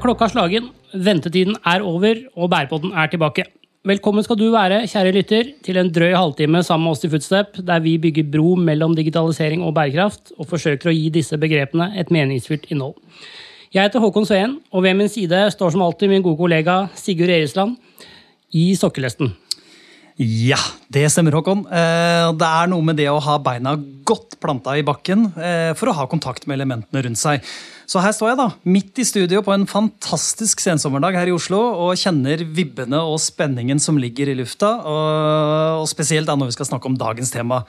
er klokka slagen, ventetiden er over, og bærepodden er tilbake. Velkommen skal du være, kjære lytter, til en drøy halvtime sammen med oss i Footstep, der vi bygger bro mellom digitalisering og bærekraft, og forsøker å gi disse begrepene et meningsfylt innhold. Jeg heter Håkon Sveen, og ved min side står som alltid min gode kollega Sigurd Erisland i sokkelesten. Ja, det stemmer, Håkon. Eh, det er noe med det å ha beina godt planta i bakken eh, for å ha kontakt med elementene rundt seg. Så her står jeg, da, midt i studio på en fantastisk sensommerdag her i Oslo og kjenner vibbene og spenningen som ligger i lufta. Og, spesielt da når vi skal snakke om dagens tema.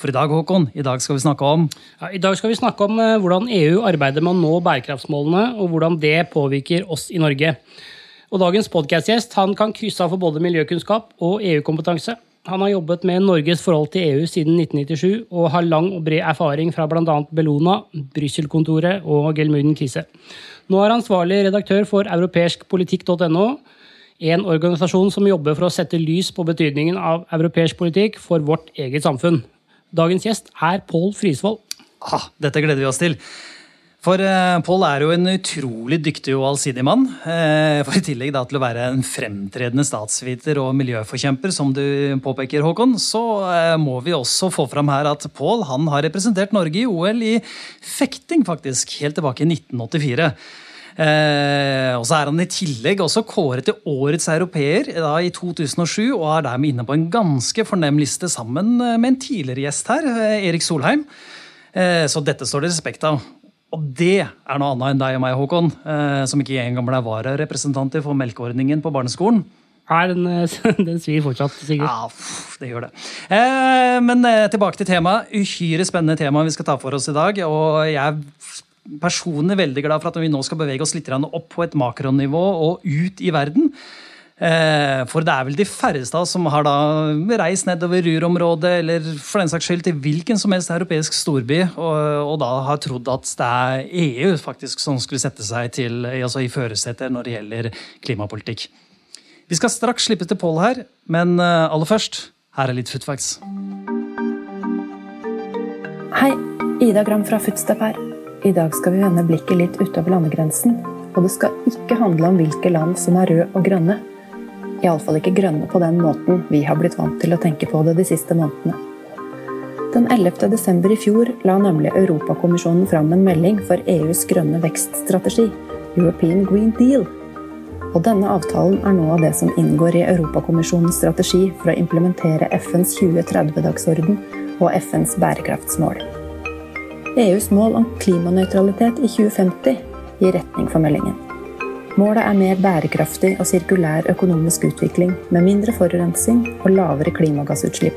For i dag Håkon, i dag skal vi snakke om ja, I dag skal vi snakke om eh, hvordan EU arbeider med å nå bærekraftsmålene, og hvordan det påvirker oss i Norge. Og Dagens podkastgjest kan krysse av for både miljøkunnskap og EU-kompetanse. Han har jobbet med Norges forhold til EU siden 1997 og har lang og bred erfaring fra bl.a. Bellona, Brussel-kontoret og Gelmuden Kise. Nå er ansvarlig redaktør for europeiskpolitikk.no, en organisasjon som jobber for å sette lys på betydningen av europeisk politikk for vårt eget samfunn. Dagens gjest er Pål Frisvold. Ah, dette gleder vi oss til. For uh, Pål er jo en utrolig dyktig og allsidig mann. Uh, for I tillegg da, til å være en fremtredende statsviter og miljøforkjemper, som du påpeker, Håkon, så uh, må vi også få fram her at Pål har representert Norge i OL i fekting, faktisk, helt tilbake i 1984. Eh, og så er han i tillegg også kåret til årets europeer da, i 2007, og er dermed inne på en ganske fornem liste sammen med en tidligere gjest her, Erik Solheim. Eh, så dette står det respekt av. Og det er noe annet enn deg og meg, Håkon, eh, som ikke engang ble vararepresentanter for melkeordningen på barneskolen. Nei, den, den svir fortsatt, sikkert. Ja, det gjør det. Eh, men eh, tilbake til temaet. Uhyre spennende tema vi skal ta for oss i dag. Og jeg er personlig veldig glad for at vi nå skal bevege oss litt opp på et makronivå og ut i verden. Eh, for det er vel de færreste som har da reist nedover Ruhr-området eller for den saks skyld til hvilken som helst europeisk storby og, og, da har trodd at det er EU faktisk som skulle sette seg til, altså i førersetet når det gjelder klimapolitikk. Vi skal straks slippe til Pål her, men eh, aller først, her er litt footfacts. Hei, Ida Gram fra Footstep her. I dag skal vi vende blikket litt utover landegrensen. Og det skal ikke handle om hvilke land som er røde og grønne Iallfall ikke grønne på den måten vi har blitt vant til å tenke på det de siste månedene. Den 11. desember i fjor la nemlig Europakommisjonen fram en melding for EUs grønne vekststrategi, European Green Deal. Og denne avtalen er noe av det som inngår i Europakommisjonens strategi for å implementere FNs 2030-dagsorden og FNs bærekraftsmål. EUs mål om klimanøytralitet i 2050 gir retning for meldingen. Målet er mer bærekraftig og sirkulær økonomisk utvikling med mindre forurensing og lavere klimagassutslipp.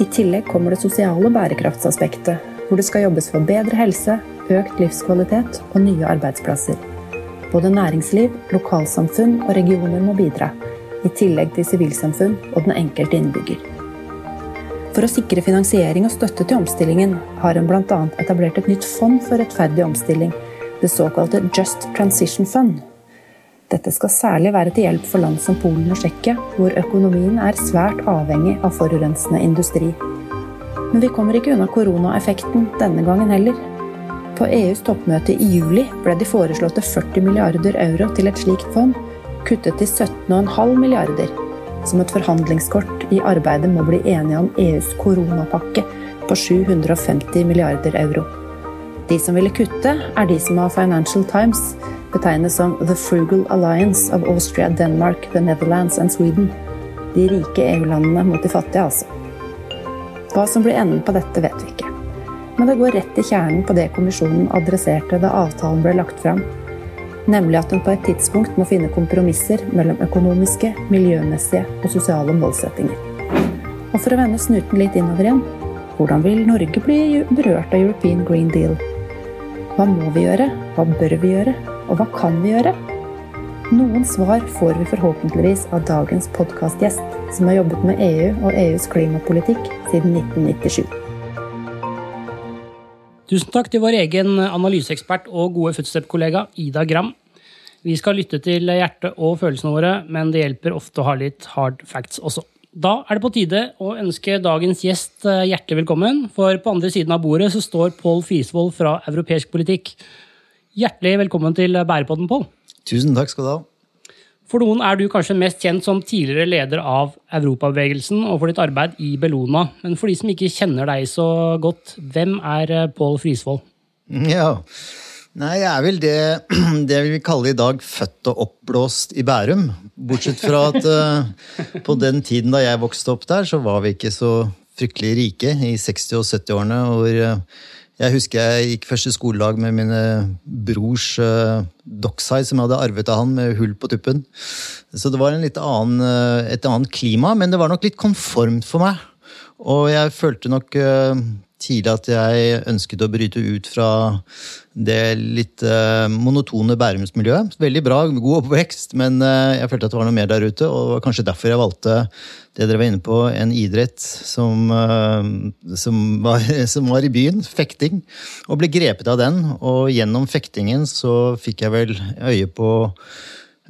I tillegg kommer det sosiale bærekraftsaspektet, hvor det skal jobbes for bedre helse, økt livskvalitet og nye arbeidsplasser. Både næringsliv, lokalsamfunn og regioner må bidra, i tillegg til sivilsamfunn og den enkelte innbygger. For å sikre finansiering og støtte til omstillingen har hun bl.a. etablert et nytt fond for rettferdig omstilling, det såkalte Just Transition Fund. Dette skal særlig være til hjelp for land som Polen og Tsjekkia, hvor økonomien er svært avhengig av forurensende industri. Men vi kommer ikke unna koronaeffekten denne gangen heller. På EUs toppmøte i juli ble de foreslåtte 40 milliarder euro til et slikt fond kuttet til 17,5 milliarder, som et forhandlingskort i arbeidet med å bli enige om EUs koronapakke på 750 milliarder euro. De som ville kutte, er de som av Financial Times betegnes som The Frugal Alliance of Austria, Denmark, the Netherlands and Sweden. De rike EU-landene mot de fattige, altså. Hva som blir enden på dette, vet vi ikke. Men det går rett i kjernen på det kommisjonen adresserte da avtalen ble lagt fram. Nemlig at hun på et tidspunkt må finne kompromisser mellom økonomiske, miljømessige og sosiale målsettinger. Og for å vende snuten litt innover igjen hvordan vil Norge bli berørt av European Green Deal? Hva må vi gjøre? Hva bør vi gjøre? Og hva kan vi gjøre? Noen svar får vi forhåpentligvis av dagens podkastgjest, som har jobbet med EU og EUs klimapolitikk siden 1997. Tusen takk til vår egen analyseekspert og gode footstep-kollega Ida Gram. Vi skal lytte til hjertet og følelsene våre, men det hjelper ofte å ha litt hard facts også. Da er det på tide å ønske dagens gjest eh, hjertelig velkommen. For på andre siden av bordet så står Pål Fisvold fra Europeisk politikk. Hjertelig velkommen til Bærepodden, Pål. Tusen takk skal du ha. For noen er du kanskje mest kjent som tidligere leder av Europabevegelsen og for ditt arbeid i Bellona. Men for de som ikke kjenner deg så godt, hvem er eh, Pål Frisvold? Ja, Nei, jeg er vel det, det vi vil kalle i dag født og oppblåst i Bærum. Bortsett fra at uh, på den tiden da jeg vokste opp der, så var vi ikke så fryktelig rike i 60- og 70-årene. hvor uh, jeg husker jeg gikk første skoledag med mine brors uh, Dockside, som jeg hadde arvet av han, med hull på tuppen. Så det var annen, et annet klima, men det var nok litt konformt for meg. Og jeg følte nok tidlig at jeg ønsket å bryte ut fra det litt uh, monotone Bærumsmiljøet. Veldig bra, god oppvekst, men uh, jeg følte at det var noe mer der ute. Og kanskje derfor jeg valgte det dere var inne på, en idrett som, uh, som, var, som, var, i byen. Fekting. Og ble grepet av den. Og gjennom fektingen så fikk jeg vel øye på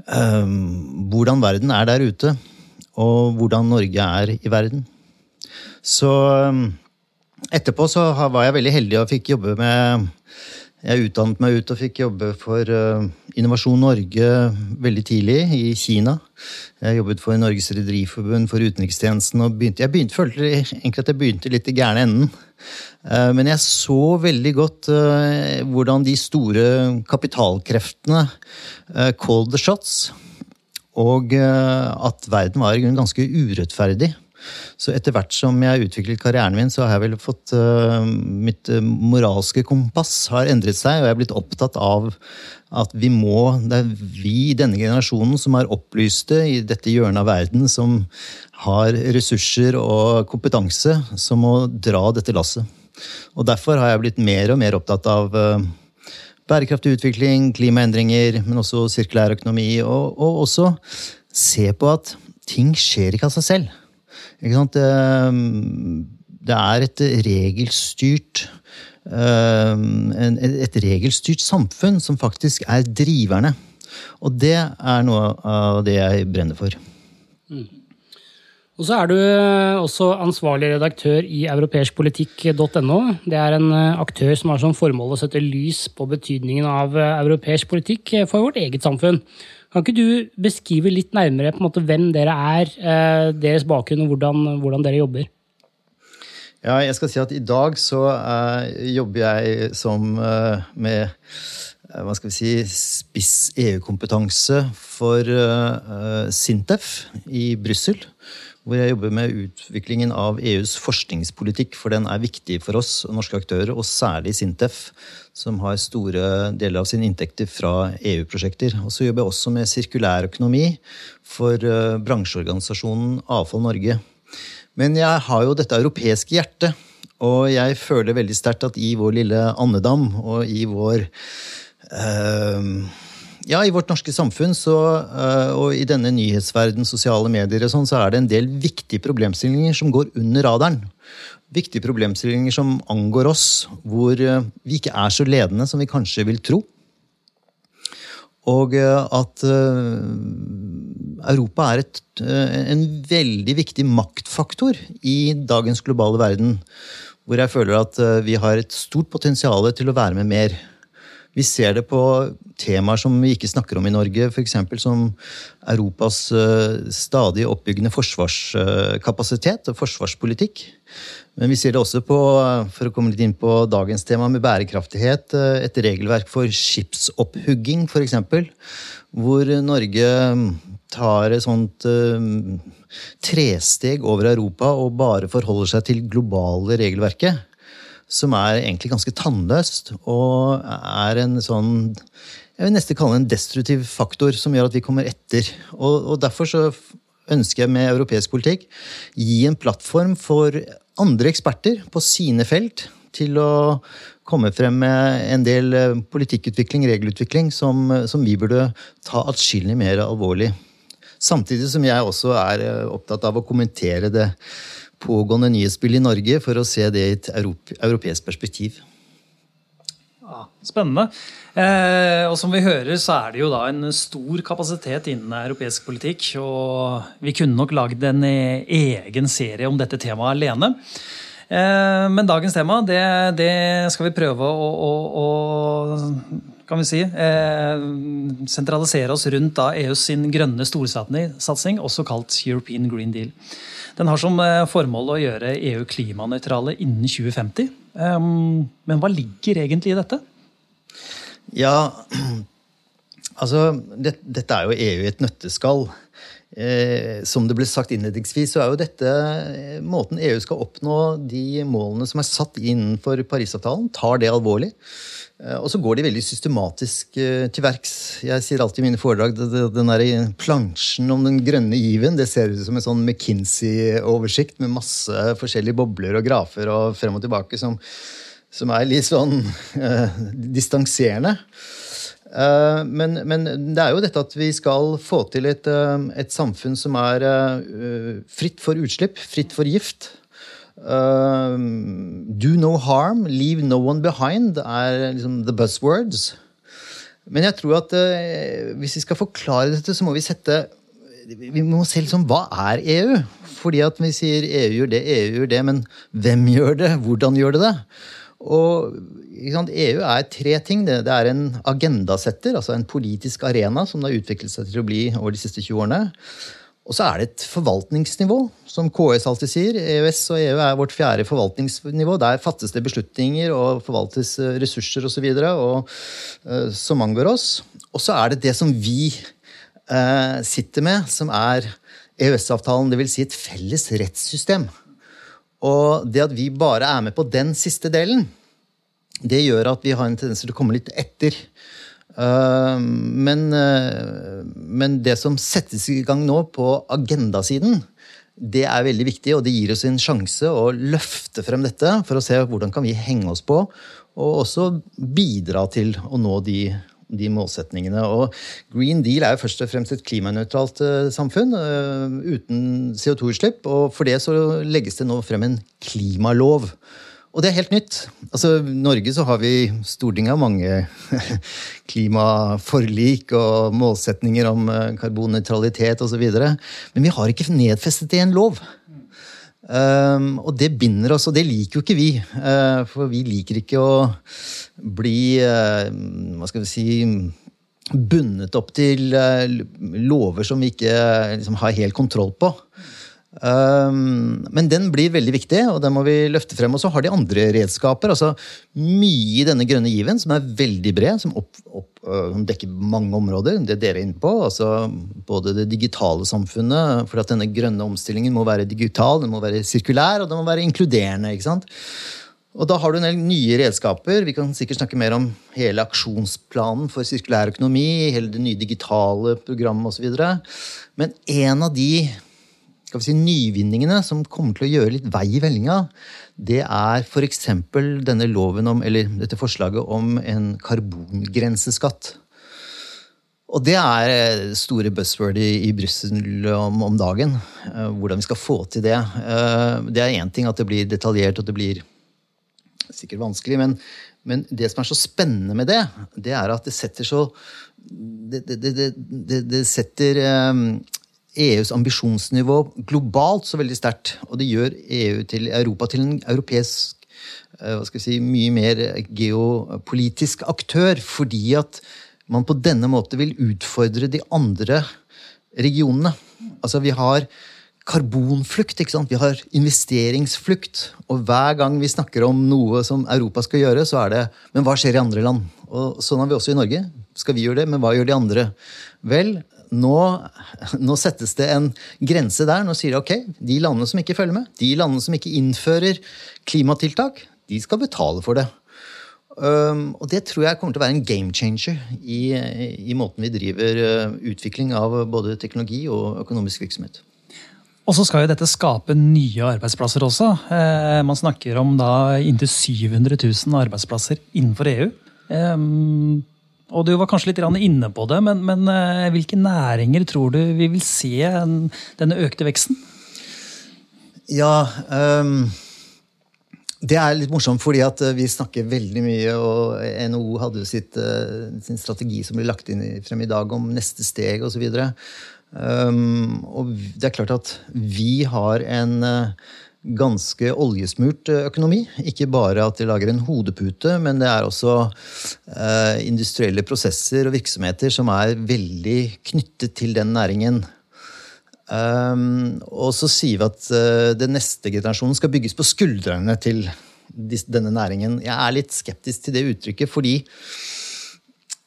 hvordan verden er der ute. Og hvordan Norge er i verden. Så etterpå så var jeg veldig heldig og fikk jobbe med Jeg utdannet meg ut og fikk jobbe for uh, Innovasjon Norge veldig tidlig, i Kina. Jeg jobbet for Norges Rederiforbund, for utenrikstjenesten, og begynte, jeg begynte, følte egentlig at jeg begynte litt i gærne enden. Uh, men jeg så veldig godt uh, hvordan de store kapitalkreftene called the shots. Og at verden var ganske urettferdig. Så etter hvert som jeg har utviklet karrieren min, så har jeg vel fått uh, Mitt uh, moralske kompass har endret seg, og jeg er blitt opptatt av at vi må Det er vi i denne generasjonen som er opplyste i dette hjørnet av verden, som har ressurser og kompetanse, som må dra dette lasset. Og derfor har jeg blitt mer og mer opptatt av uh, bærekraftig utvikling, klimaendringer, men også sirkulær økonomi, og, og også se på at ting skjer ikke av seg selv. Det er et regelstyrt et regelstyrt samfunn som faktisk er driverne. Og det er noe av det jeg brenner for. Mm. Og så er du også ansvarlig redaktør i europeiskpolitikk.no. Det er en aktør som har som formål å sette lys på betydningen av europeisk politikk for vårt eget samfunn. Kan ikke du beskrive litt nærmere på en måte hvem dere er, eh, deres bakgrunn og hvordan, hvordan, dere jobber? Ja, jeg skal si at i dag så uh, jobber jeg som uh, med hva skal vi si, spiss EU-kompetanse for Sintef i Brussel hvor jeg jobber med utviklingen av EUs forskningspolitikk, for den er viktig for oss norske aktører, og særlig Sintef, som har store deler av sine inntekter fra EU-prosjekter. Og så jobber jeg også med sirkulær økonomi for eh, bransjeorganisasjonen Avfall Norge. Men jeg har jo dette europeiske hjertet, og jeg føler veldig sterkt at i vår lille andedam og i vår øh, ja, i vårt norske samfunn så, eh, og i denne nyhetsverden, sosiale medier og sånn, så er det en del viktige problemstillinger som går under radaren. Viktige problemstillinger som angår oss, hvor eh, vi ikke er så ledende som vi kanskje vil tro. Og eh, at Europa er et, en veldig viktig maktfaktor i dagens globale verden. Hvor jeg føler at vi har et stort potensial til å være med mer. Vi ser det på temaer som vi ikke snakker om i Norge, f.eks. som Europas eh, stadig oppbyggende forsvarskapasitet og forsvarspolitikk. Men vi ser det også på, for å komme litt inn på dagens tema med bærekraftighet, eh, et regelverk for skipsopphugging, f.eks. Hvor Norge tar et sånt uh, tresteg over Europa og bare forholder seg til globale regelverket som er egentlig ganske tannløst, og er en sånn jeg vil nesten kalle det en destruktiv faktor som gjør at vi kommer etter. Og, og Derfor så ønsker jeg med europeisk politikk gi en plattform for andre eksperter på sine felt til å komme frem med en del eh, politikkutvikling, regelutvikling, som, som vi burde ta atskillig mer alvorlig. Samtidig som jeg også er eh, opptatt av å kommentere det pågående nyhetsbildet i Norge for å se det i et europeisk perspektiv. Ja, spennende. Eh, og som vi hører, så er det jo da en stor kapasitet innen europeisk politikk. Og vi kunne nok lagd en egen serie om dette temaet alene. Eh, men dagens tema, det, det, skal vi prøve å, å, å kan vi si. Eh, sentralisere oss rundt da EUs sin grønne storsatsing, også kalt European Green Deal. Den har som eh, formål å gjøre EU klimanøytrale innen 2050. Eh, men hva ligger egentlig i dette? Ja, altså det, Dette er jo EU i et nøtteskall. Eh, som det ble sagt innledningsvis, så er jo dette eh, måten EU skal oppnå de målene som er satt innenfor Parisavtalen. Tar det alvorlig. Eh, og så går de veldig systematisk eh, til verks. Jeg sier alltid i mine foredrag den der plansjen om den grønne given det ser ut som en sånn McKinsey-oversikt med masse forskjellige bobler og grafer og frem og tilbake som, som er litt sånn eh, distanserende. Eh, men, men, det er jo dette at vi skal få til et, et samfunn som er fritt for utslipp, fritt for gift. Do no harm, leave no one behind er liksom the buzzwords. Men jeg tror at hvis vi skal forklare dette, så må vi sette vi må se liksom, hva er EU? Fordi at vi sier EU gjør det, EU gjør det, men hvem gjør det? Hvordan gjør det det? Og EU er tre ting. Det, det er en agendasetter, altså en politisk arena som det har utviklet seg til å bli over de siste 20 årene. Og så er det et forvaltningsnivå, som KS alltid sier. EØS og EU er vårt fjerde forvaltningsnivå. Der fattes det beslutninger og forvaltes eh, ressurser osv. Uh, som angår oss. Og så er det det som vi uh, sitter med, som er EØS-avtalen. Dvs. Si et felles rettssystem. Og det at vi bare er med på den siste delen, det gjør at vi har en tendens til å komme litt etter. Uh, men, uh, men, det som settes i gang nå på agendasiden, det er veldig viktig, og det gir oss en sjanse å løfte frem dette for å se hvordan kan vi henge oss på, og også bidra til å nå de, de målsetningene. Og Green Deal er jo først og fremst et klimanøytralt uh, samfunn uten CO2-utslipp, og for det så legges det nå frem en klimalov. Og det er helt nytt. Altså, I Norge så har vi Stortinget har mange klimaforlik og målsetninger om eh, karbonnøytralitet osv. Men vi har ikke nedfestet det i en lov. Um, og det binder oss, og det liker jo ikke vi. Uh, for vi liker ikke å bli uh, Hva skal vi si bundet opp til uh, lover som vi ikke liksom, har helt kontroll på. Um, men den blir veldig viktig, og den må vi løfte frem. Og så har de andre redskaper. altså Mye i denne grønne given, som er veldig bred, som, opp, opp, uh, som dekker mange områder. Det dere er inne på. altså Både det digitale samfunnet, for at denne grønne omstillingen må være digital, den må være sirkulær, og den må være inkluderende. ikke sant? Og da har du en del nye redskaper. Vi kan sikkert snakke mer om hele aksjonsplanen for sirkulær økonomi, hele det nye digitale programmet osv. Men en av de skal vi si, nyvinningene som kommer til å gjøre litt vei i vellinga, det er f.eks. denne loven om, eller dette forslaget om en karbongrenseskatt. Og det er eh, store buzzword i, i Brussel om, om, dagen. Uh, hvordan vi skal få til det. Uh, det er én ting at det blir detaljert og det blir sikkert vanskelig, men, men, det som er så spennende med det, det er at det setter så Det, det, det, det setter EUs ambisjonsnivå globalt så veldig sterkt. Og det gjør EU til Europa til en europeisk eh, hva skal vi si, mye mer geopolitisk aktør. Fordi at man på denne måten vil utfordre de andre regionene. Altså vi har karbonflukt, ikke sant? vi har investeringsflukt. Og hver gang vi snakker om noe som Europa skal gjøre, så er det Men hva skjer i andre land? Og sånn har vi også i Norge. Skal vi gjøre det, men hva gjør de andre? Vel, nå, nå, settes det en grense der. Nå sier de ok, de landene som ikke følger med, de landene som ikke innfører klimatiltak, de skal betale for det. Um, og det tror jeg kommer til å være en game changer i, i måten vi driver uh, utvikling av både teknologi og økonomisk virksomhet. Og så skal jo dette skape nye arbeidsplasser også. Eh, man snakker om da inntil 700 000 arbeidsplasser innenfor EU. Eh, og du var kanskje litt inne på det, men, men uh, hvilke næringer tror du vi vil se denne økte veksten? Ja um, Det er litt morsomt, fordi at eh, vi snakker veldig mye, og NHO hadde jo sitt, uh, sin strategi som ble lagt inn frem i dag om neste steg osv. Um, og det er klart at vi har en uh, ganske oljesmurt økonomi. Ikke bare at de lager en hodepute, men det er også eh, industrielle prosesser og virksomheter som er veldig knyttet til den næringen. Um, og så sier vi at uh, den neste generasjonen skal bygges på skuldrene til denne næringen. Jeg er litt skeptisk til det uttrykket fordi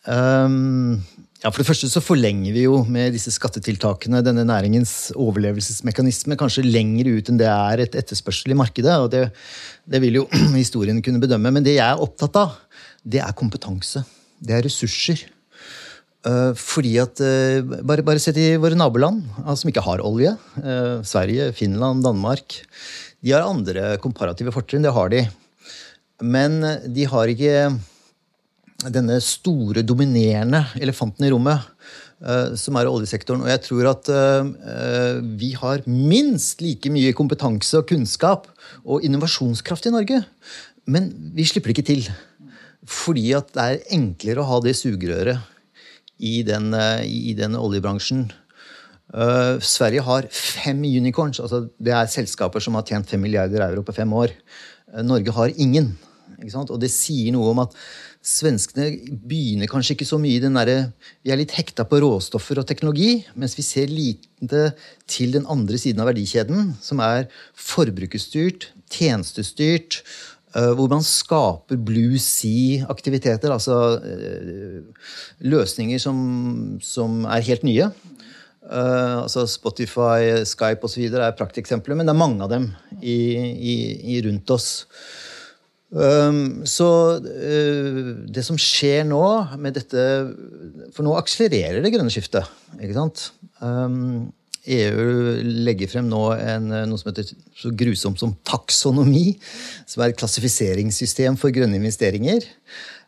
um, ja, For det første så forlenger vi jo med disse skattetiltakene denne næringens overlevelsesmekanisme kanskje lenger ut enn det er et etterspørsel i markedet. og det, det vil jo historien kunne bedømme. Men det jeg er opptatt av, det er kompetanse. Det er ressurser. Uh, fordi at uh, bare, bare se til våre naboland uh, som ikke har olje. Sverige, Finland, Danmark. De har andre komparative fortrinn. Det har de. Men de har ikke denne store, dominerende elefanten i rommet, uh, som er oljesektoren. Og jeg tror at uh, vi har minst like mye kompetanse og kunnskap og innovasjonskraft i Norge. Men vi slipper ikke til. Fordi at det er enklere å ha det sugerøret i den, uh, i den oljebransjen. Sverige har fem unicorns. altså Det er selskaper som har tjent fem milliarder euro på fem år. Norge har ingen. Og det sier noe om at Svenskene begynner kanskje ikke så mye i den derre Vi er litt hekta på råstoffer og teknologi, mens vi ser lite til den andre siden av verdikjeden, som er forbrukerstyrt, tjenestestyrt, hvor man skaper blue sea-aktiviteter, altså løsninger som, som, er helt nye. Altså Spotify, Skype osv. er prakteksempler, men det er mange av dem i, i, i rundt oss. Så uh, det som skjer nå med dette For nå akselererer det grønne skiftet. ikke sant? EU legger frem nå en, noe som heter så grusomt som taksonomi. Som er et klassifiseringssystem for grønne investeringer.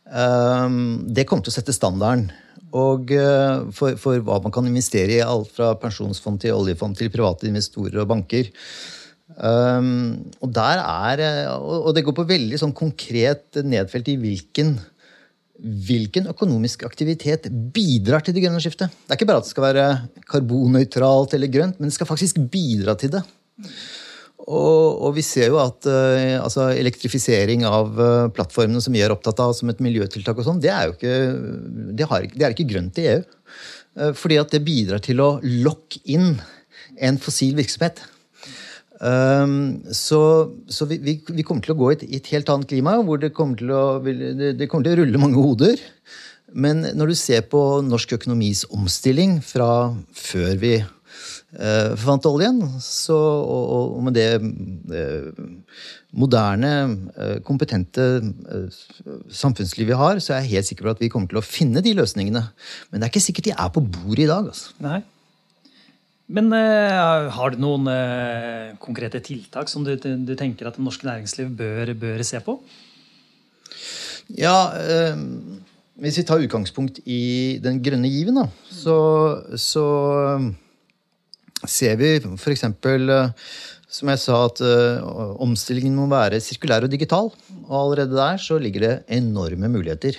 Det kommer til å sette standarden. Og uh, for, for, hva man kan investere i, alt fra pensjonsfond til oljefond til private investorer og banker. Um, og, er, eh, og det går på veldig sånn konkret nedfelt i hvilken, hvilken økonomisk aktivitet bidrar til det grønne skiftet. Det er ikke bare at det skal være karbonnøytralt eller grønt, men det skal faktisk bidra til det. Og, og vi ser jo at uh, altså elektrifisering av uh, plattformene som vi er opptatt av som et miljøtiltak, og sånn, det, det, det er ikke grønt i EU. Uh, fordi at det bidrar til å lokke inn en fossil virksomhet. Um, så, så vi, vi, vi, kommer til å gå i et, et, helt annet klima, hvor det kommer, til å, det, kommer til å rulle mange hoder. Men når du ser på norsk økonomis omstilling fra før vi eh, fant oljen, så, og, og, med det eh, moderne, eh, kompetente eh, samfunnslivet vi har, så er jeg helt sikker på at vi kommer til å finne de løsningene. Men det er ikke sikkert de er på bordet i dag. Altså. Nei. Men uh, har du noen uh, konkrete tiltak som du, du, tenker at det norske næringsliv bør, bør se på? Ja, uh, hvis vi tar utgangspunkt i den grønne given, da, så, så ser vi f.eks. Som jeg sa, at omstillingen må være sirkulær og digital. Og allerede der så ligger det enorme muligheter.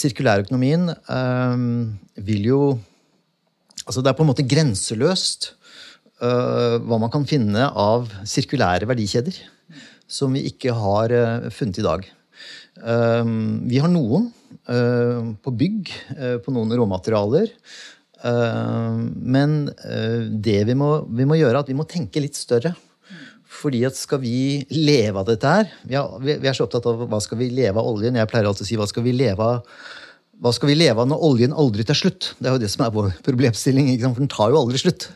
Sirkulærøkonomien vil jo Altså det er på en måte grenseløst uh, hva man kan finne av sirkulære verdikjeder som vi ikke har uh, funnet i dag. Uh, vi har noen på bygg, på noen råmaterialer. men det vi må, vi må, gjøre, er at vi må tenke litt større. Fordi at skal vi leve av dette her vi er, vi er, så opptatt av hva skal vi leve av oljen. Jeg pleier alltid å si hva skal vi leve av hva skal vi leve av når oljen aldri tar slutt? Det er jo det som er vår problemstilling, for den tar jo aldri slutt.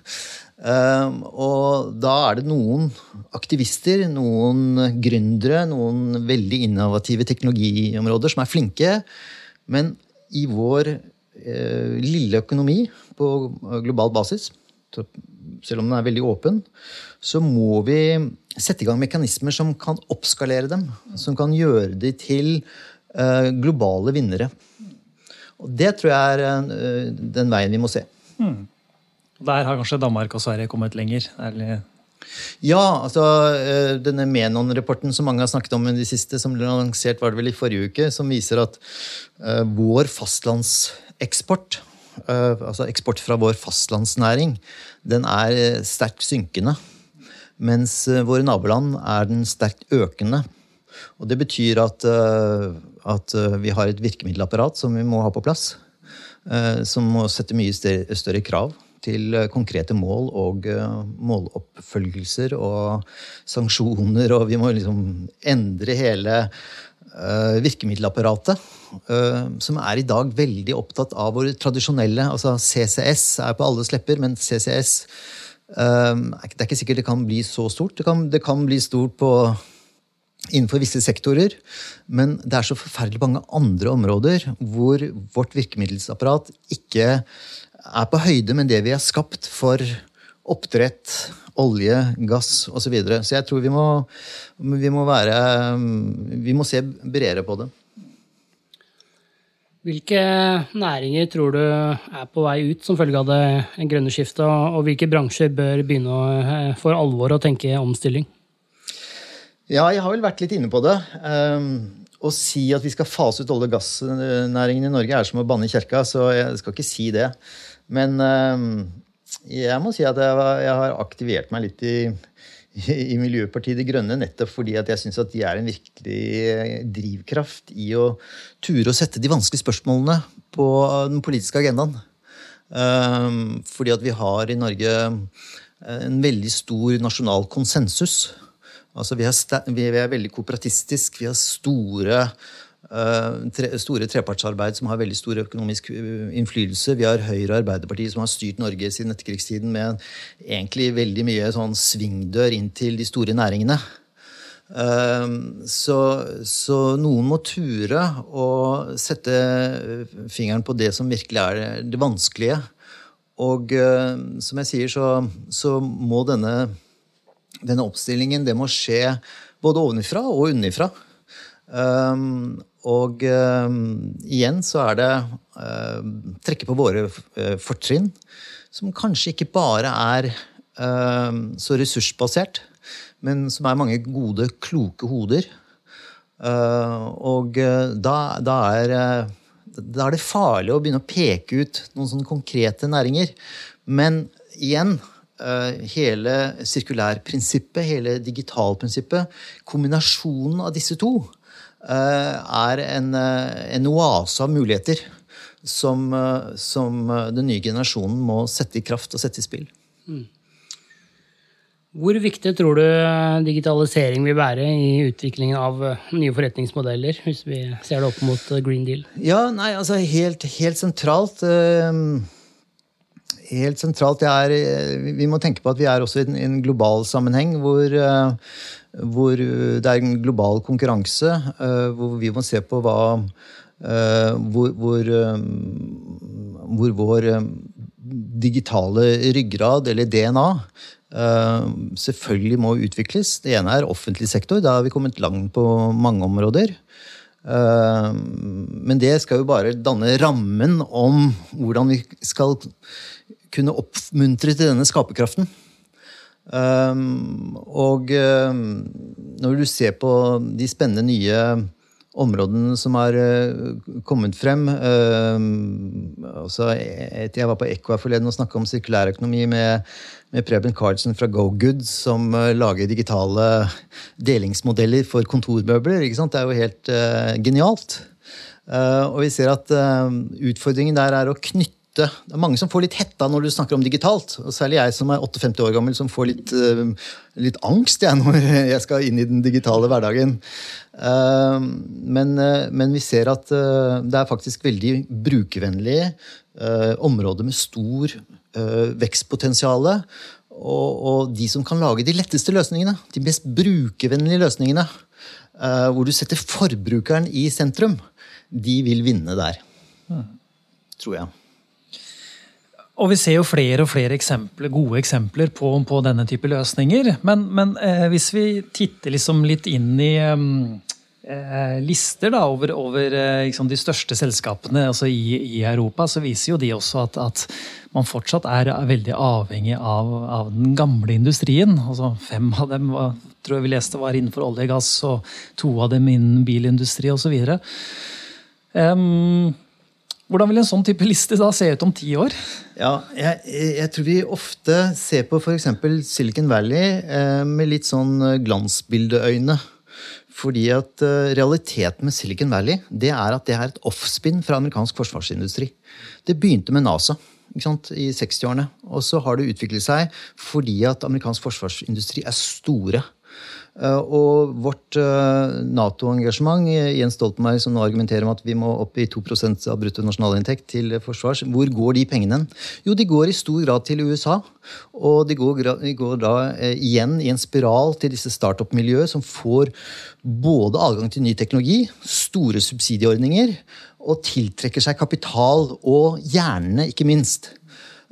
Um, og da er det noen aktivister, noen gründere, noen veldig innovative teknologiområder som er flinke. Men i vår uh, lille økonomi på global basis, selv om den er veldig åpen, så må vi sette i gang mekanismer som kan oppskalere dem. Som kan gjøre de til uh, globale vinnere. Og Det tror jeg er eh, den veien vi må se. Mm. Der har kanskje Danmark og Sverige kommet lenger? Ærlig. Ja, altså eh, denne Menon-rapporten som mange har snakket om i de siste, som ble lansert var det vel i forrige uke, som viser at uh, vår fastlandseksport, uh, altså eksport fra vår fastlandsnæring, den er sterkt synkende. Mens våre naboland er den sterkt økende. Og det betyr at, at vi har et virkemiddelapparat som vi må ha på plass. Som må sette mye større krav til konkrete mål og måloppfølgelser og sanksjoner. Og vi må liksom endre hele Eh, virkemiddelapparatet, eh, som er i dag veldig opptatt av våre tradisjonelle altså CCS er på alles lepper, men CCS eh, Det er ikke sikkert det kan bli så stort. Det kan, det kan bli stort på, innenfor visse sektorer, men det er så forferdelig mange andre områder hvor vårt virkemiddelsapparat ikke er på høyde med det vi har skapt for oppdrett, olje, gass osv. Så, videre. så jeg tror vi må, vi må være Vi må se bredere på det. Hvilke næringer tror du er på vei ut som følge av det grønne skiftet, og hvilke bransjer bør begynne eh, for alvor å tenke omstilling? Ja, jeg har vel vært litt inne på det. Um, å si at vi skal fase ut olje- og gassnæringen i Norge, er som å banne i kjerka, så jeg skal ikke si det. Men um, jeg må si at jeg, jeg har aktivert meg litt i, i Miljøpartiet De Grønne nettopp fordi at jeg syns at de er en virkelig drivkraft i å ture å sette de vanskelige spørsmålene på den politiske agendaen. Um, fordi at vi har i Norge en veldig stor nasjonal konsensus. Altså vi, er, vi er veldig kooperatistisk, vi har store uh, tre, store trepartsarbeid som har veldig stor økonomisk eh, innflytelse. Vi har Høyre og Arbeiderpartiet som har styrt Norge siden etterkrigstiden med egentlig veldig mye sånn svingdør inn til de store næringene. Eh, så, så, noen må ture å sette fingeren på det som virkelig er det vanskelige. Og som jeg sier, så, så må denne, denne oppstillingen det må skje både ovenifra og unnifra. Um, og um, igjen så er det uh, trekke på våre uh, fortrinn, som kanskje ikke bare er uh, så ressursbasert, men som er mange gode, kloke hoder. og da, da, er, da, er, det farlig å begynne å peke ut noen sånne konkrete næringer. Men igjen hele sirkulærprinsippet, hele digitalprinsippet, kombinasjonen av disse to Eh, er en, eh, en oase av muligheter som, eh, som, den nye generasjonen må sette i kraft og sette i spill. Mm. Hvor viktig tror du digitalisering vil være i utviklingen av nye forretningsmodeller, hvis vi ser det opp mot Green Deal? Ja, nei, altså helt, helt sentralt Helt sentralt er, Vi må tenke på at vi er også i en, global sammenheng hvor hvor eh, det er en global konkurranse, eh, hvor vi må se på hva eh, hvor, hvor, hvor vår digitale ryggrad, eller DNA, selvfølgelig må utvikles. Det ene er offentlig sektor. Da har vi kommet langt på mange områder. Men det skal jo bare danne rammen om hvordan vi skal kunne oppmuntre til denne skaperkraften. Um, og um, når du ser på de spennende nye områdene som har uh, kommet frem um, altså, Jeg var på Equa forleden og snakka om sirkulærøkonomi med, med Preben Carlsen fra GoGood, som uh, lager digitale delingsmodeller for kontormøbler. Det er jo helt uh, genialt. og vi ser at utfordringen der er å knytte det er mange som får litt hetta når du snakker om digitalt. og Særlig jeg som er 58 år gammel, som får litt, uh, litt angst jeg, når jeg skal inn i den digitale hverdagen. Uh, men, uh, men, vi ser at det er faktisk veldig brukervennlig områder med stor vekstpotensial. Og, og, de som kan lage de letteste løsningene, de mest brukervennlige løsningene, hvor du setter forbrukeren i sentrum, de vil vinne der. Mm. Tror jeg. Og vi ser jo flere og flere eksempler, gode eksempler på, på denne type løsninger. Men, men eh, hvis vi titter liksom litt inn i eh, lister da, over, over liksom de største selskapene altså i, i, Europa, så viser jo de også at, at man fortsatt er veldig avhengig av, av, den gamle industrien. Altså Fem av dem var, tror jeg vi leste var innenfor olje og gass, og to av dem innen bilindustri osv. Um, Hvordan vil en sånn type liste da se ut om ti år? Ja, jeg, jeg tror vi ofte ser på f.eks. Silicon Valley eh, med litt sånn glansbildeøyne. Fordi at eh, realiteten med Silicon Valley det er at det er et offspinn fra amerikansk forsvarsindustri. Det begynte med NASA i 60-årene. Og så har det utviklet seg fordi at amerikansk forsvarsindustri er store. Eh, og vårt eh, Nato-engasjement, Jens Stoltenberg som nå argumenterer om at vi må opp i 2% av bruttonasjonalinntekt til forsvars, hvor går de pengene? Jo, de går i stor grad til USA. Og de går, går da eh, igjen i en spiral til disse startup-miljøer som får både adgang til ny teknologi, store subsidieordninger, og tiltrekker seg kapital, og hjernene, ikke minst.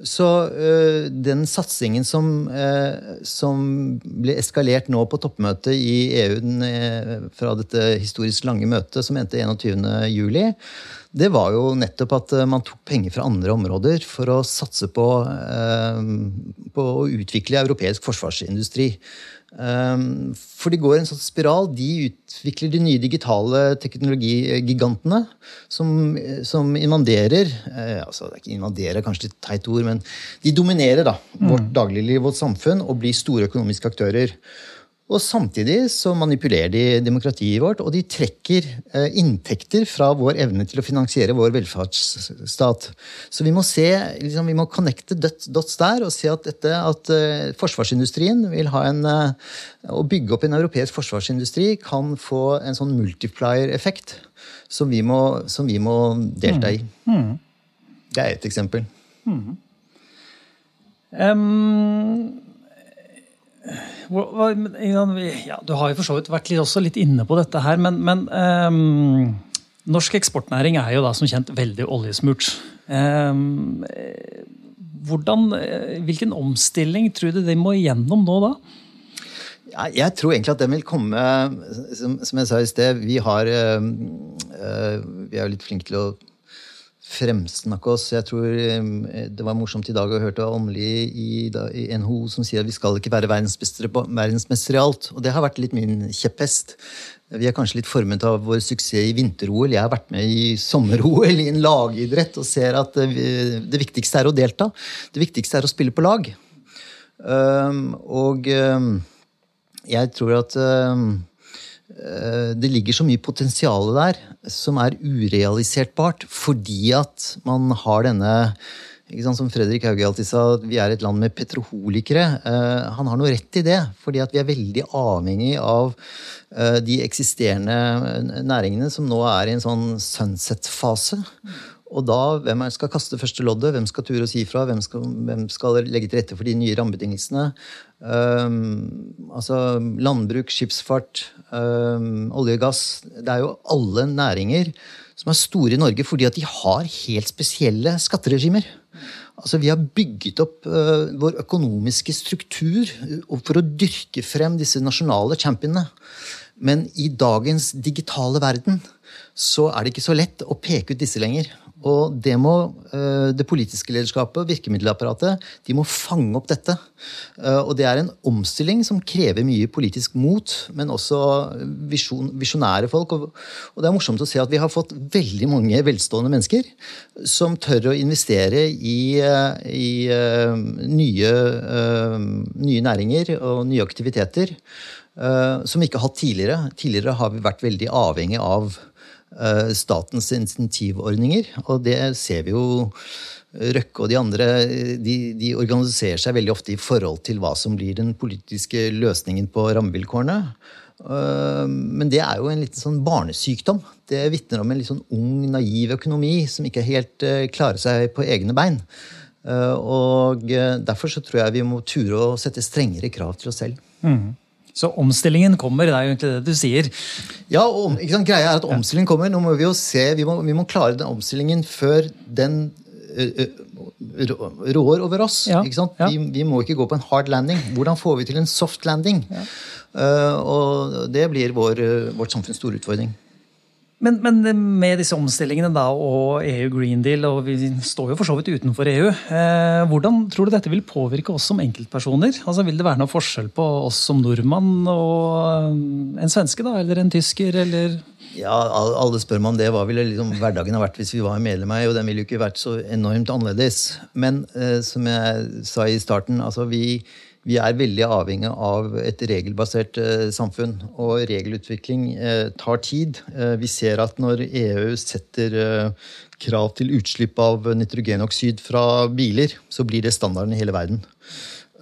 Så uh, den satsingen som, uh, som, ble eskalert nå på toppmøtet i EU uh, fra dette historisk lange møtet som endte 21.07, det var jo nettopp at man tok penger fra andre områder for å satse på, på å utvikle europeisk forsvarsindustri. Ehm, for de går en sånn spiral. De utvikler de nye digitale teknologigigantene som, som invaderer eh, altså det er ikke invaderer, kanskje litt teit ord, men de dominerer da, vårt mm. dagligliv, vårt samfunn, og blir store økonomiske aktører. Og samtidig så manipulerer de demokratiet vårt, og de trekker eh, inntekter fra vår evne til å finansiere vår velferdsstat. Så vi må se, liksom, vi må connecte dots der og se at, dette, at uh, forsvarsindustrien vil ha en uh, Å bygge opp en europeisk forsvarsindustri kan få en sånn multiplier-effekt som, som, vi må delta i. Mm. Mm. Det er ett eksempel. Mm. Um ja, Du har jo for så vidt vært litt, litt inne på dette her, men, men um, norsk eksportnæring er jo da som kjent veldig oljesmurt. Um, hvordan, hvilken omstilling tror du de må igjennom nå da? Jeg tror egentlig at den vil komme Som, jeg sa i sted, vi har uh, Vi er jo litt flinke til å fremsnakke oss. Jeg tror Det var morsomt i dag å høre Åmli i, i, NHO som sier at vi skal ikke være verdensmestere i alt. Og det har vært litt min kjepphest. Vi er kanskje litt formet av vår suksess i vinter-OL. Jeg har vært med i sommer-OL i en lagidrett og ser at eh, det viktigste er å delta. Det viktigste er å spille på lag. Og jeg tror at det ligger så mye potensial der som er urealisertbart fordi at man har denne Som Fredrik Hauge alltid sa, vi er et land med petroholikere. Uh, han har noe rett i det, fordi at vi er veldig avhengig av uh, de eksisterende næringene som nå er i en sånn sunset-fase. Og da, hvem skal kaste første loddet? Hvem skal ture og si fra? Hvem, hvem, skal legge til rette for de nye rammebetingelsene? Altså landbruk, skipsfart, olje og gass. Det er jo alle næringer som er store i Norge fordi at de har helt spesielle skatteregimer. Altså, Vi har bygget opp uh, vår økonomiske struktur for å dyrke frem disse nasjonale championene. Men i dagens digitale verden så er det ikke så lett å peke ut disse lenger. Og det må eh, det politiske lederskapet og virkemiddelapparatet de må fange opp dette. Eh, og det er en omstilling som krever mye politisk mot, men også visjon, visjonære folk. Og det er morsomt å se at vi har fått veldig mange velstående mennesker som tør å investere i, eh, i nye, nye næringer og nye aktiviteter som vi ikke har hatt tidligere. Tidligere har vi vært veldig avhengig av statens insentivordninger. Og det ser vi jo Røkke og de andre de, de, organiserer seg veldig ofte i forhold til hva som blir den politiske løsningen på rammevilkårene. Eh, men det er jo en liten sånn barnesykdom. Det vitner om en litt sånn ung, naiv økonomi som ikke helt eh, klarer seg på egne bein. Og derfor så tror jeg vi må ture å sette strengere krav til oss selv. Mm. Så omstillingen kommer, det er jo egentlig det du sier. Ja, og sant, greia er at omstillingen kommer. Nå må vi jo se, vi må, vi må klare den omstillingen før den rår over oss. Ja, ja. Vi, vi, må ikke gå på en hard landing. Hvordan får vi til en soft landing? Ja. Uh, og det blir vår, vårt samfunns store utfordring. Men, men, med disse omstillingene da, og EU Green Deal, og vi står jo for så vidt utenfor EU, eh, hvordan tror du dette vil påvirke oss som enkeltpersoner? Altså, Vil det være noe forskjell på oss som nordmann og en svenske, da, eller en tysker, eller Ja, alle spør meg om det. Hva ville liksom hverdagen ha vært hvis vi var medlem av EU? Den ville jo ikke vært så enormt annerledes. Men eh, som jeg sa i starten, altså vi vi er veldig avhengig av et regelbasert eh, samfunn. Og regelutvikling eh, tar tid. Eh, vi ser at når EU setter eh, krav til utslipp av nitrogenoksid fra biler, så blir det standarden i hele verden.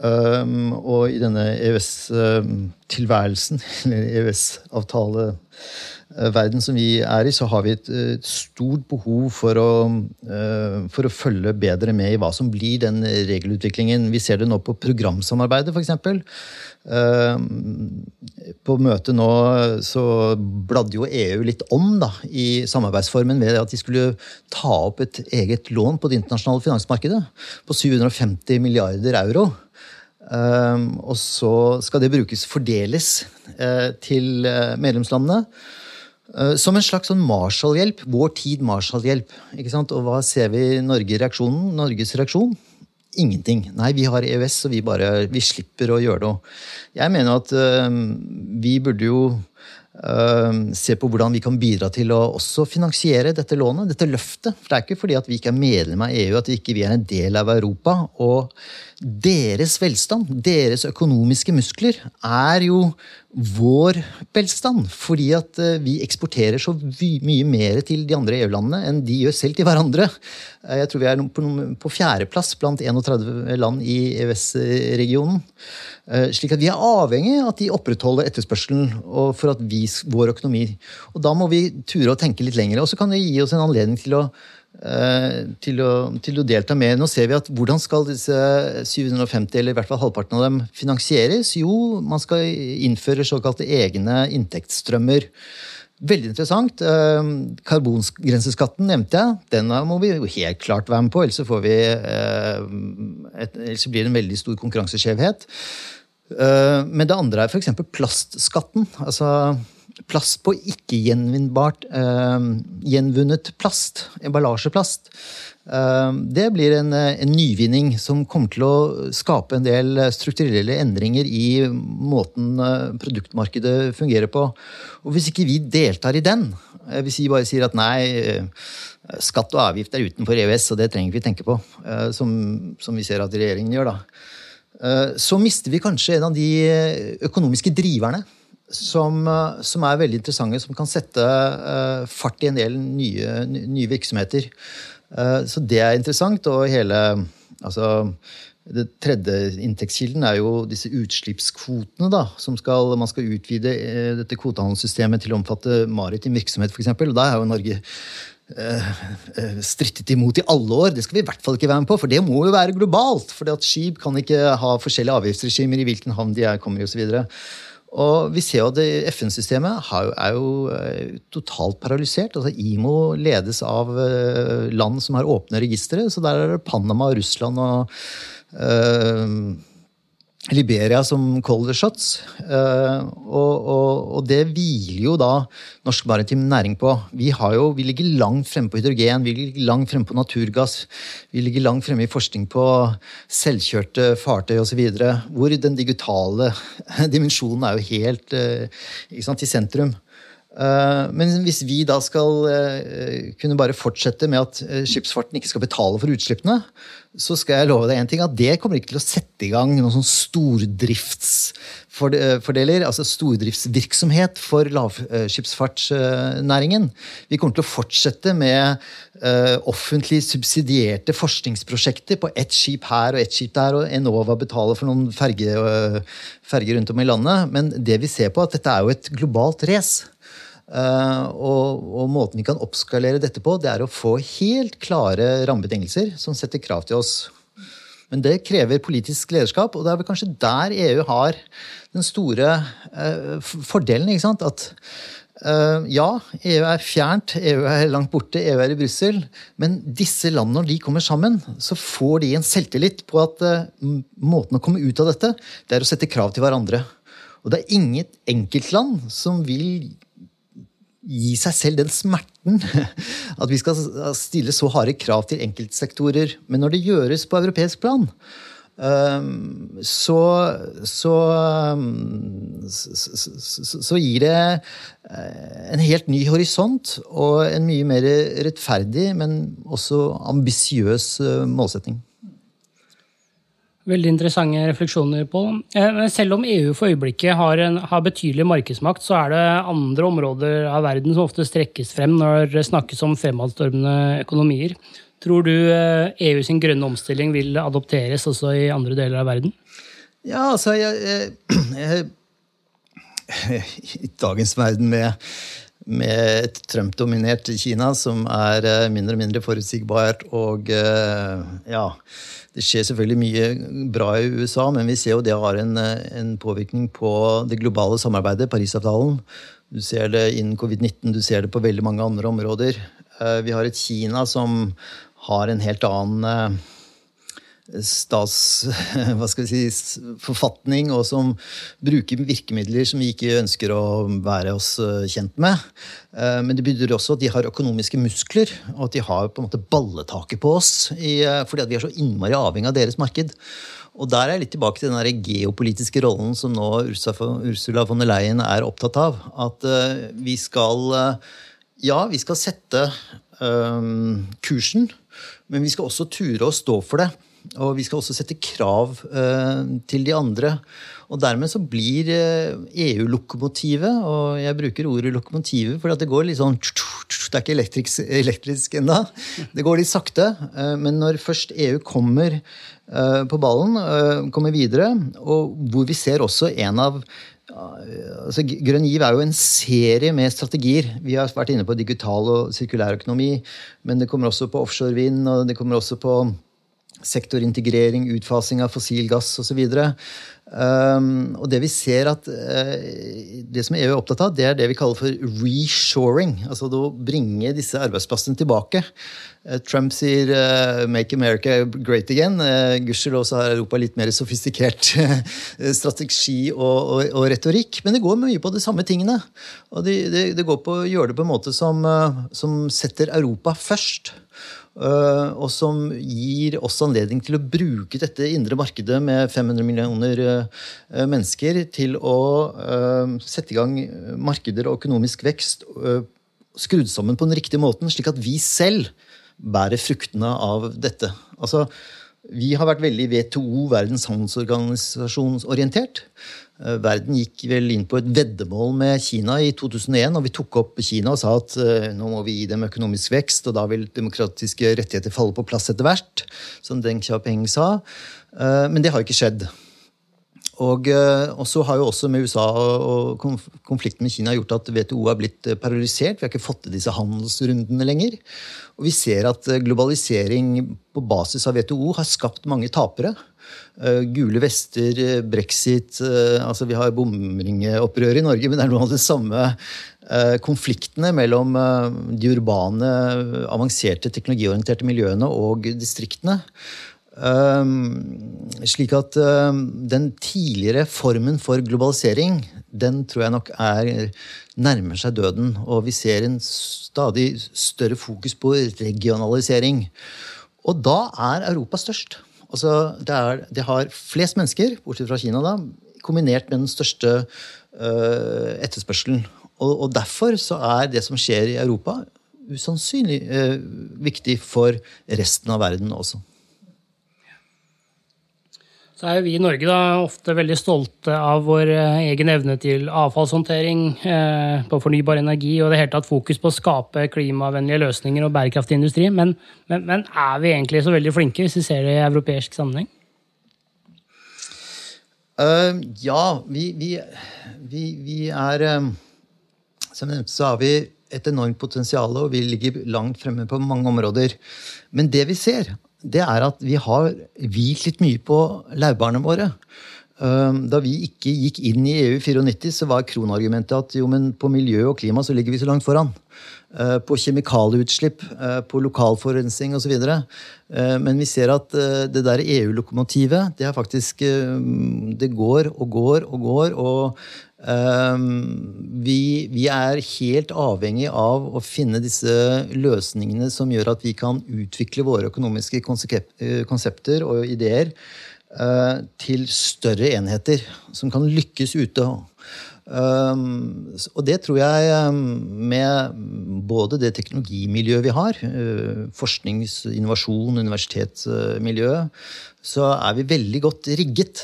Um, og i denne EØS-tilværelsen, eller EØS-avtale Eh, verden som vi er i, så har vi et, et stort behov for å, uh, for å følge bedre med i hva som blir den regelutviklingen. Vi ser det nå på programsamarbeidet, f.eks. På møtet nå så bladde jo EU litt om da, i samarbeidsformen ved at de skulle ta opp et eget lån på det internasjonale finansmarkedet på 750 milliarder euro. Og så skal det brukes, fordeles til medlemslandene. Eh, som en slags sånn Marshall-hjelp. Vår tid Marshall-hjelp. Og hva ser vi i Norge reaksjonen? Norges reaksjon? Ingenting. Nei, vi har EØS, og vi bare vi slipper å gjøre det. Jeg mener at øh, vi burde jo øh, se på hvordan vi kan bidra til å også finansiere dette lånet, dette løftet. For det er ikke fordi at vi ikke er medlem av EU, at vi ikke er en del av Europa. og deres velstand, deres økonomiske muskler, er jo vår velstand. Fordi at eh, vi eksporterer så mye mer til de andre EU-landene enn de gjør selv til hverandre. Eh, jeg tror vi er på fjerdeplass blant 31 land i EØS-regionen. Eh, slik at vi er avhengig av at de opprettholder etterspørselen for at vi, vår økonomi. Og da må vi ture å tenke litt lenger. Og så kan det gi oss en anledning til å til å, til å, delta mer. Nå ser vi at Hvordan skal disse 750, eller i hvert fall halvparten av dem, finansieres? Jo, man skal innføre såkalte egne inntektsstrømmer. Veldig interessant. Eh, karbongrenseskatten nevnte jeg. Den må vi jo helt klart være med på, ellers, vi, et, ellers blir det en veldig stor konkurranseskjevhet. Men det andre er f.eks. plastskatten. altså plast på ikke-gjenvinnbart uh, gjenvunnet plast, emballasjeplast. Uh, det blir en, en, nyvinning som kommer til å skape en del strukturelle endringer i måten uh, produktmarkedet fungerer på. Og hvis ikke vi deltar i den, hvis vi bare sier at nei, skatt og avgift er utenfor EØS, og det trenger vi tenke på, som, som vi ser at regjeringen gjør, da, så mister vi kanskje en av de økonomiske driverne som, eh, som, er veldig interessante, som kan sette uh, fart i en del nye, nye virksomheter. Uh, så det er interessant. Og hele altså, det tredje inntektskilden er jo disse utslippskvotene. da, som skal, Man skal utvide uh, dette kvotehandelssystemet til å omfatte maritim virksomhet f.eks. Da er jo Norge strittet imot i alle år. Det skal vi i hvert fall ikke være med på, for det må jo være globalt. For skip kan ikke ha forskjellige avgiftsregimer i hvilken havn de er, kommer i osv. Og vi ser jo at FN-systemet er jo eh, totalt paralysert. Altså IMO ledes av eh, land som har åpne registre, så der er det Panama, Russland og uh, Liberia som cold shots. Uh, og, og, og, det hviler jo da norsk maritim næring på. Vi, jo, vi, ligger langt fremme på hydrogen, vi ligger langt fremme på naturgass. Vi ligger langt fremme i forskning på selvkjørte fartøy osv. Hvor den digitale dimensjonen er jo helt uh, sant, i sentrum. Eh, men hvis vi da skal eh, kunne bare fortsette med at eh, skipsfarten ikke skal betale for utslippene, så skal jeg love deg en ting, at det kommer ikke til å sette i gang noen sånn stordriftsfordeler, altså stordriftsvirksomhet for lavskipsfartsnæringen. Vi kommer til å fortsette med offentlig subsidierte forskningsprosjekter på ett skip her og ett skip der, og Enova betaler for noen ferger rundt om i landet. Men det vi ser på, at dette er jo et globalt race. Uh, og, og, måten vi kan oppskalere dette på, det er å få helt klare rammebetingelser som setter krav til oss. Men det krever politisk lederskap, og det er vel kanskje der EU har den store eh, fordelen. ikke sant? At eh, ja, EU er fjernt, EU er langt borte, EU er i Brussel. Men disse landene, når de kommer sammen, så får de en selvtillit på at måten å komme ut av dette, det er å sette krav til hverandre. Og det er inget enkeltland som vil gi seg selv den smerten at vi skal stille så harde krav til enkeltsektorer. Men når det gjøres på europeisk plan, ehm, så, så, ehm, så, gir det eh, en helt ny horisont og en mye mer rettferdig, men også ambisiøs målsetting. målsetning. Veldig interessante refleksjoner på. Eh, selv om EU for øyeblikket har, en, har, betydelig markedsmakt, så er det andre områder av verden som ofte strekkes frem når det snakkes om fremadstormende økonomier. Tror du EU eh, e sin grønne omstilling vil adopteres også i andre deler av verden? Ja, altså jeg, jeg, jeg, I dagens verden med, med et Trump-dominert Kina som er eh, mindre og mindre forutsigbart og ja det skjer selvfølgelig mye bra i USA, men vi ser jo det har en, en påvirkning på det globale samarbeidet, Parisavtalen. Du ser det innen covid-19, du ser det på veldig mange andre områder. Eh, vi har et Kina som har en helt annen stats... Hva skal vi si og som bruker virkemidler som vi ikke ønsker å være oss eh, kjent med. Eh, men det betyr også at de har økonomiske muskler, og at de har på en måte balletaket på oss. Eh, fordi at vi er så innmari avhengig av deres marked. Og der er jeg litt tilbake til den geopolitiske rollen som nå Ursula von der Leyen er opptatt av. At vi skal Ja, vi skal sette kursen, men vi skal også ture å stå for det. Og vi skal også sette krav eh, til de andre. Og dermed så blir eh, EU-lokomotivet, og jeg bruker ordet lokomotivet for det går litt sånn Det er ikke elektrisk, elektrisk ennå. Det går litt sakte. Eh, men når først EU kommer på ballen, kommer videre, og hvor vi ser også en av altså, Grønn giv er jo en serie med strategier. Vi har vært inne på digital og sirkulær økonomi, men det kommer også på offshore vind, og det kommer også på sektorintegrering, utfasing av fossil gass osv. Um, og det vi ser at uh, det som EU er opptatt av, det er det vi kaller for reshoring. Altså å bringe disse arbeidsplassene tilbake. Uh, Trump sier uh, 'make America great again'. Uh, Gudskjelov har Europa litt mer sofistikert strategi og, og, og, retorikk. Men det går mye på de samme tingene. Og det, de, de går på å gjøre det på en måte som, som setter Europa først. Eh, og som gir oss anledning til å bruke dette indre markedet med 500 millioner eh, mennesker til å eh, sette i gang markeder og økonomisk vekst skrudd sammen på den riktige måten, slik at vi selv bærer fruktene av dette. Altså, vi har vært veldig WTO, Verdens handelsorganisasjon, orientert. verden gikk vel inn på et veddemål med Kina i 2001, og vi tok opp Kina og sa at uh, nå må vi gi dem økonomisk vekst, og da vil demokratiske rettigheter falle på plass etter hvert, som Deng Xiaoping sa. Uh, men det har ikke skjedd. Og, og, så har jo også med USA og konflikten med Kina gjort at WTO har blitt paralysert. Vi har ikke fått til disse handelsrundene lenger. Og vi ser at globalisering på basis av WTO har skapt mange tapere. Eh, gule vester, eh, brexit eh, altså Vi har bomringeopprør i Norge, men det er noen av de samme konfliktene mellom de urbane, avanserte, teknologiorienterte miljøene og distriktene. Slik at den tidligere formen for globalisering, den tror jeg nok er nærmer seg døden. Og vi ser en stadig større fokus på regionalisering. Og da er Europa størst. Altså, det, er, det, har flest mennesker, bortsett fra Kina, da, kombinert med den største uh, etterspørselen. Og, og, derfor så er det som skjer i Europa, usannsynlig uh, viktig for resten av verden også så er jo vi i Norge da ofte veldig stolte av vår eh, egen evne til avfallshåndtering, eh, på fornybar energi og det hele tatt fokus på å skape klimavennlige løsninger og bærekraftig industri. Men, men, men, er vi egentlig så veldig flinke, hvis vi ser det i europeisk sammenheng? Uh, ja, vi, vi, vi, vi er um, Som nevnte så har vi et enormt potensial, og vi ligger langt fremme på mange områder. Men det vi ser, det er at vi har hvilt litt mye på laurbærene våre. Da vi ikke gikk inn i EU i 94, så var kronargumentet at jo, men på miljø og klima så ligger vi så langt foran. På kjemikalieutslipp, på lokalforurensning osv. Men vi ser at det der EU-lokomotivet, det er faktisk Det går og går og går. og vi, vi, er helt avhengig av å finne disse løsningene som gjør at vi kan utvikle våre økonomiske konsepter og ideer Eh, til større enheter som kan lykkes ute. Um, og det tror jeg um, med både det teknologimiljøet vi har, uh, forsknings-, innovasjon, universitetsmiljøet, så er vi veldig godt rigget.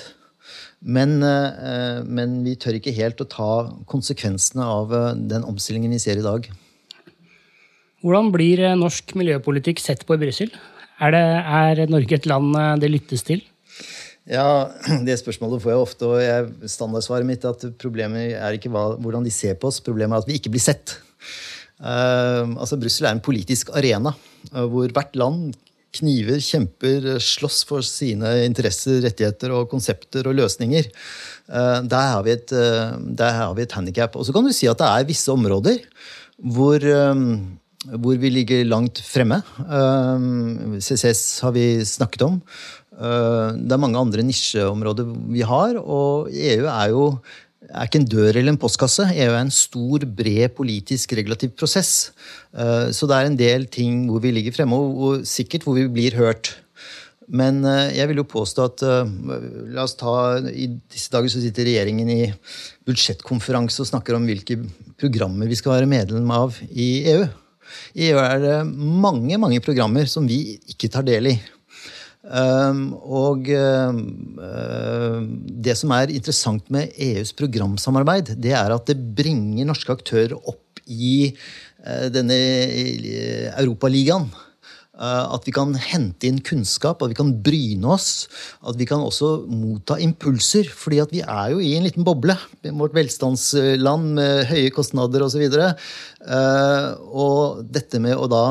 Men, uh, men, vi tør ikke helt å ta konsekvensene av uh, den omstillingen vi ser i dag. Hvordan blir norsk miljøpolitikk sett på i Brussel? Er, er Norge et land det lyttes til? Ja, Det spørsmålet får jeg ofte, og jeg, standardsvaret mitt er at problemet er ikke hva, hvordan de ser på oss, problemet er at vi ikke blir sett. Uh, altså, Brussel er en politisk arena uh, hvor hvert land kniver, kjemper, slåss for sine interesser, rettigheter og konsepter og løsninger. Uh, der har vi et, uh, et handikap. Og så kan du si at det er visse områder hvor hvor vi ligger langt fremme. CCS har vi snakket om. Eh, det er mange andre nisjeområder vi har, og EU er jo er ikke en dør eller en postkasse. EU er en stor, bred politisk regulativ prosess. Eh, så det er en del ting hvor vi ligger fremme, og sikkert hvor vi blir hørt. Men eh, jeg vil jo påstå at la oss ta, I disse dager så sitter regjeringen i budsjettkonferanse og snakker om hvilke programmer vi skal være medlem av i EU. I EU er det mange mange programmer som vi ikke tar del i. Um, og uh, det som er interessant med EUs programsamarbeid, det er at det bringer norske aktører opp i uh, denne uh, Europaligaen. At vi kan hente inn kunnskap, at vi kan bryne oss. At vi kan også motta impulser. fordi vi er jo i en liten boble. Vårt velstandsland med høye kostnader osv. Og, så og dette med å da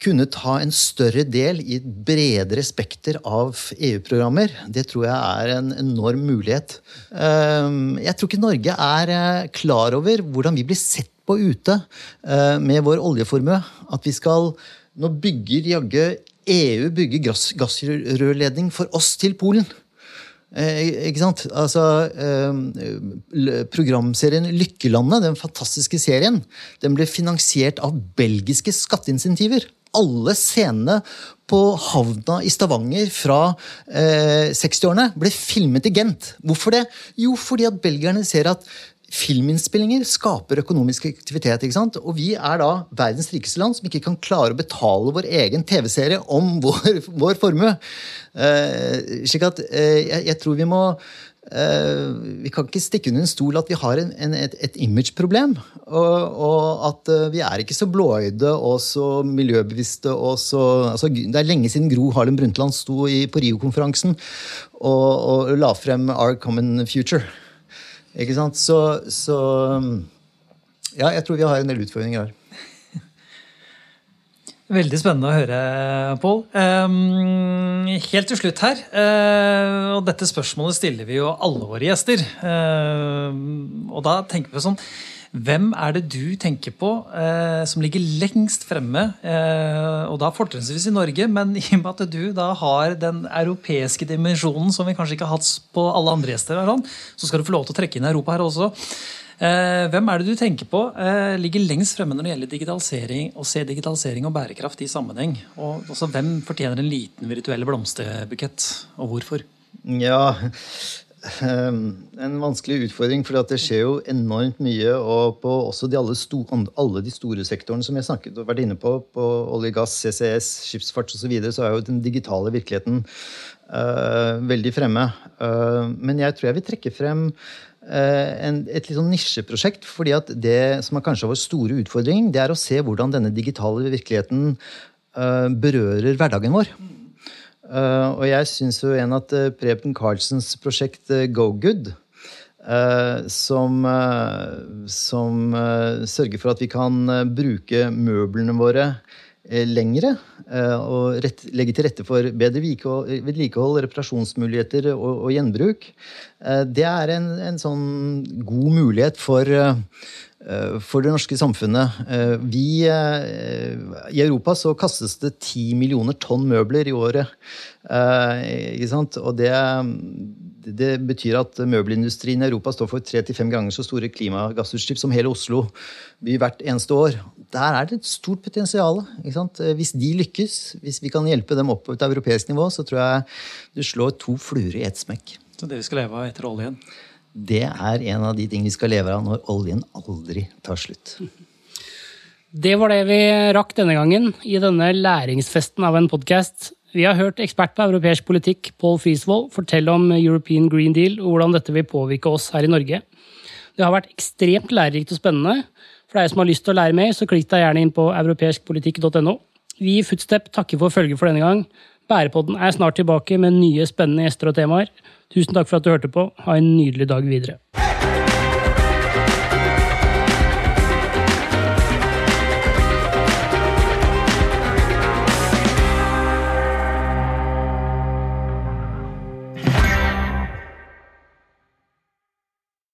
kunne ta en større del i et bredere spekter av EU-programmer, det tror jeg er en enorm mulighet. Ehm, jeg tror ikke Norge er eh, klar over hvordan vi blir sett på ute eh, med vår oljeformue. At vi skal Nå bygger jaggu EU bygger gass, gassrørledning for oss til Polen. Eh, ikke sant? Altså, eh, programserien Lykkelandet, den fantastiske serien, den ble finansiert av belgiske skatteinsentiver alle scenene på havna i Stavanger fra eh, 60-årene ble filmet i Gent. Hvorfor det? Jo, fordi at belgierne ser at filminnspillinger skaper økonomisk aktivitet. ikke sant? Og vi er da verdens rikeste land som ikke kan klare å betale vår egen TV-serie om vår, vår formue. Eh, slik at eh, jeg, jeg, tror vi må vi kan ikke stikke under en stol at vi har en, en, et, et imageproblem. Og, og, at uh, vi er ikke så blåøyde og så miljøbevisste. Og så, altså, det er lenge siden Gro Harlem Brundtland sto i, på Rio-konferansen og, og, la frem Our Common Future. Ikke sant? Så, så ja, jeg tror vi har en del utfordringer her. Veldig spennende å høre, Pål. Um, helt til slutt her, uh, og dette spørsmålet stiller vi jo alle våre gjester. Uh, og da tenker vi sånn Hvem er det du tenker på uh, som ligger lengst fremme, og da fortrinnsvis i Norge, men i og med at du da har den europeiske dimensjonen som vi kanskje ikke har hatt på alle andre gjester, så skal du få lov til å trekke inn Europa her også. Eh, hvem er det du tenker på eh, ligger lengst fremme når det gjelder digitalisering, å se digitalisering og bærekraft i sammenheng? Og også, hvem fortjener en liten virtuell blomsterbukett, og hvorfor? Ja, ehm, en vanskelig utfordring, for det skjer jo enormt mye. Og på også de alle, sto, alle, de store sektorene som jeg snakket og vært inne på, på olje, gass, CCS, skipsfart osv., så, videre, så er jo den digitale virkeligheten uh, veldig fremme. Uh, men jeg tror jeg vil trekke frem en, et litt sånn nisjeprosjekt. fordi at det som er kanskje vår store utfordring, det er å se hvordan denne digitale virkeligheten uh, berører hverdagen vår. Uh, og jeg syns jo en at Preben Carlsens prosjekt uh, GoGood som, som sørger for at vi kan bruke møblene våre eh, lengre. Og rett, legge til rette for bedre vedlikehold, reparasjonsmuligheter og, og, gjenbruk. Det er en, en sånn god mulighet for for det norske samfunnet. Vi, I Europa så kastes det ti millioner tonn møbler i året. Ikke sant? Og det, det betyr at møbelindustrien i Europa står for tre til fem ganger så store klimagassutslipp som hele Oslo by hvert eneste år. Der er det et stort potensial. Hvis de lykkes, hvis vi kan hjelpe dem opp på et europeisk nivå, så tror jeg du slår to fluer i ett smekk. Så det vi skal leve av etter oljen? Det er en av de tingene vi skal leve av når oljen aldri tar slutt. Det var det vi rakk denne gangen i denne læringsfesten av en podkast. Vi har hørt ekspert på europeisk politikk Paul Frisvold fortelle om European Green Deal og hvordan dette vil påvirke oss her i Norge. Det har vært ekstremt lærerikt og spennende. For deg som har lyst til å lære mer, så klikk deg gjerne inn på europeiskpolitikk.no. Vi i Footstep takker for følget for denne gang. Bærepodden er snart tilbake med nye spennende gjester og temaer. Tusen takk for at du hørte på. Ha en nydelig dag videre.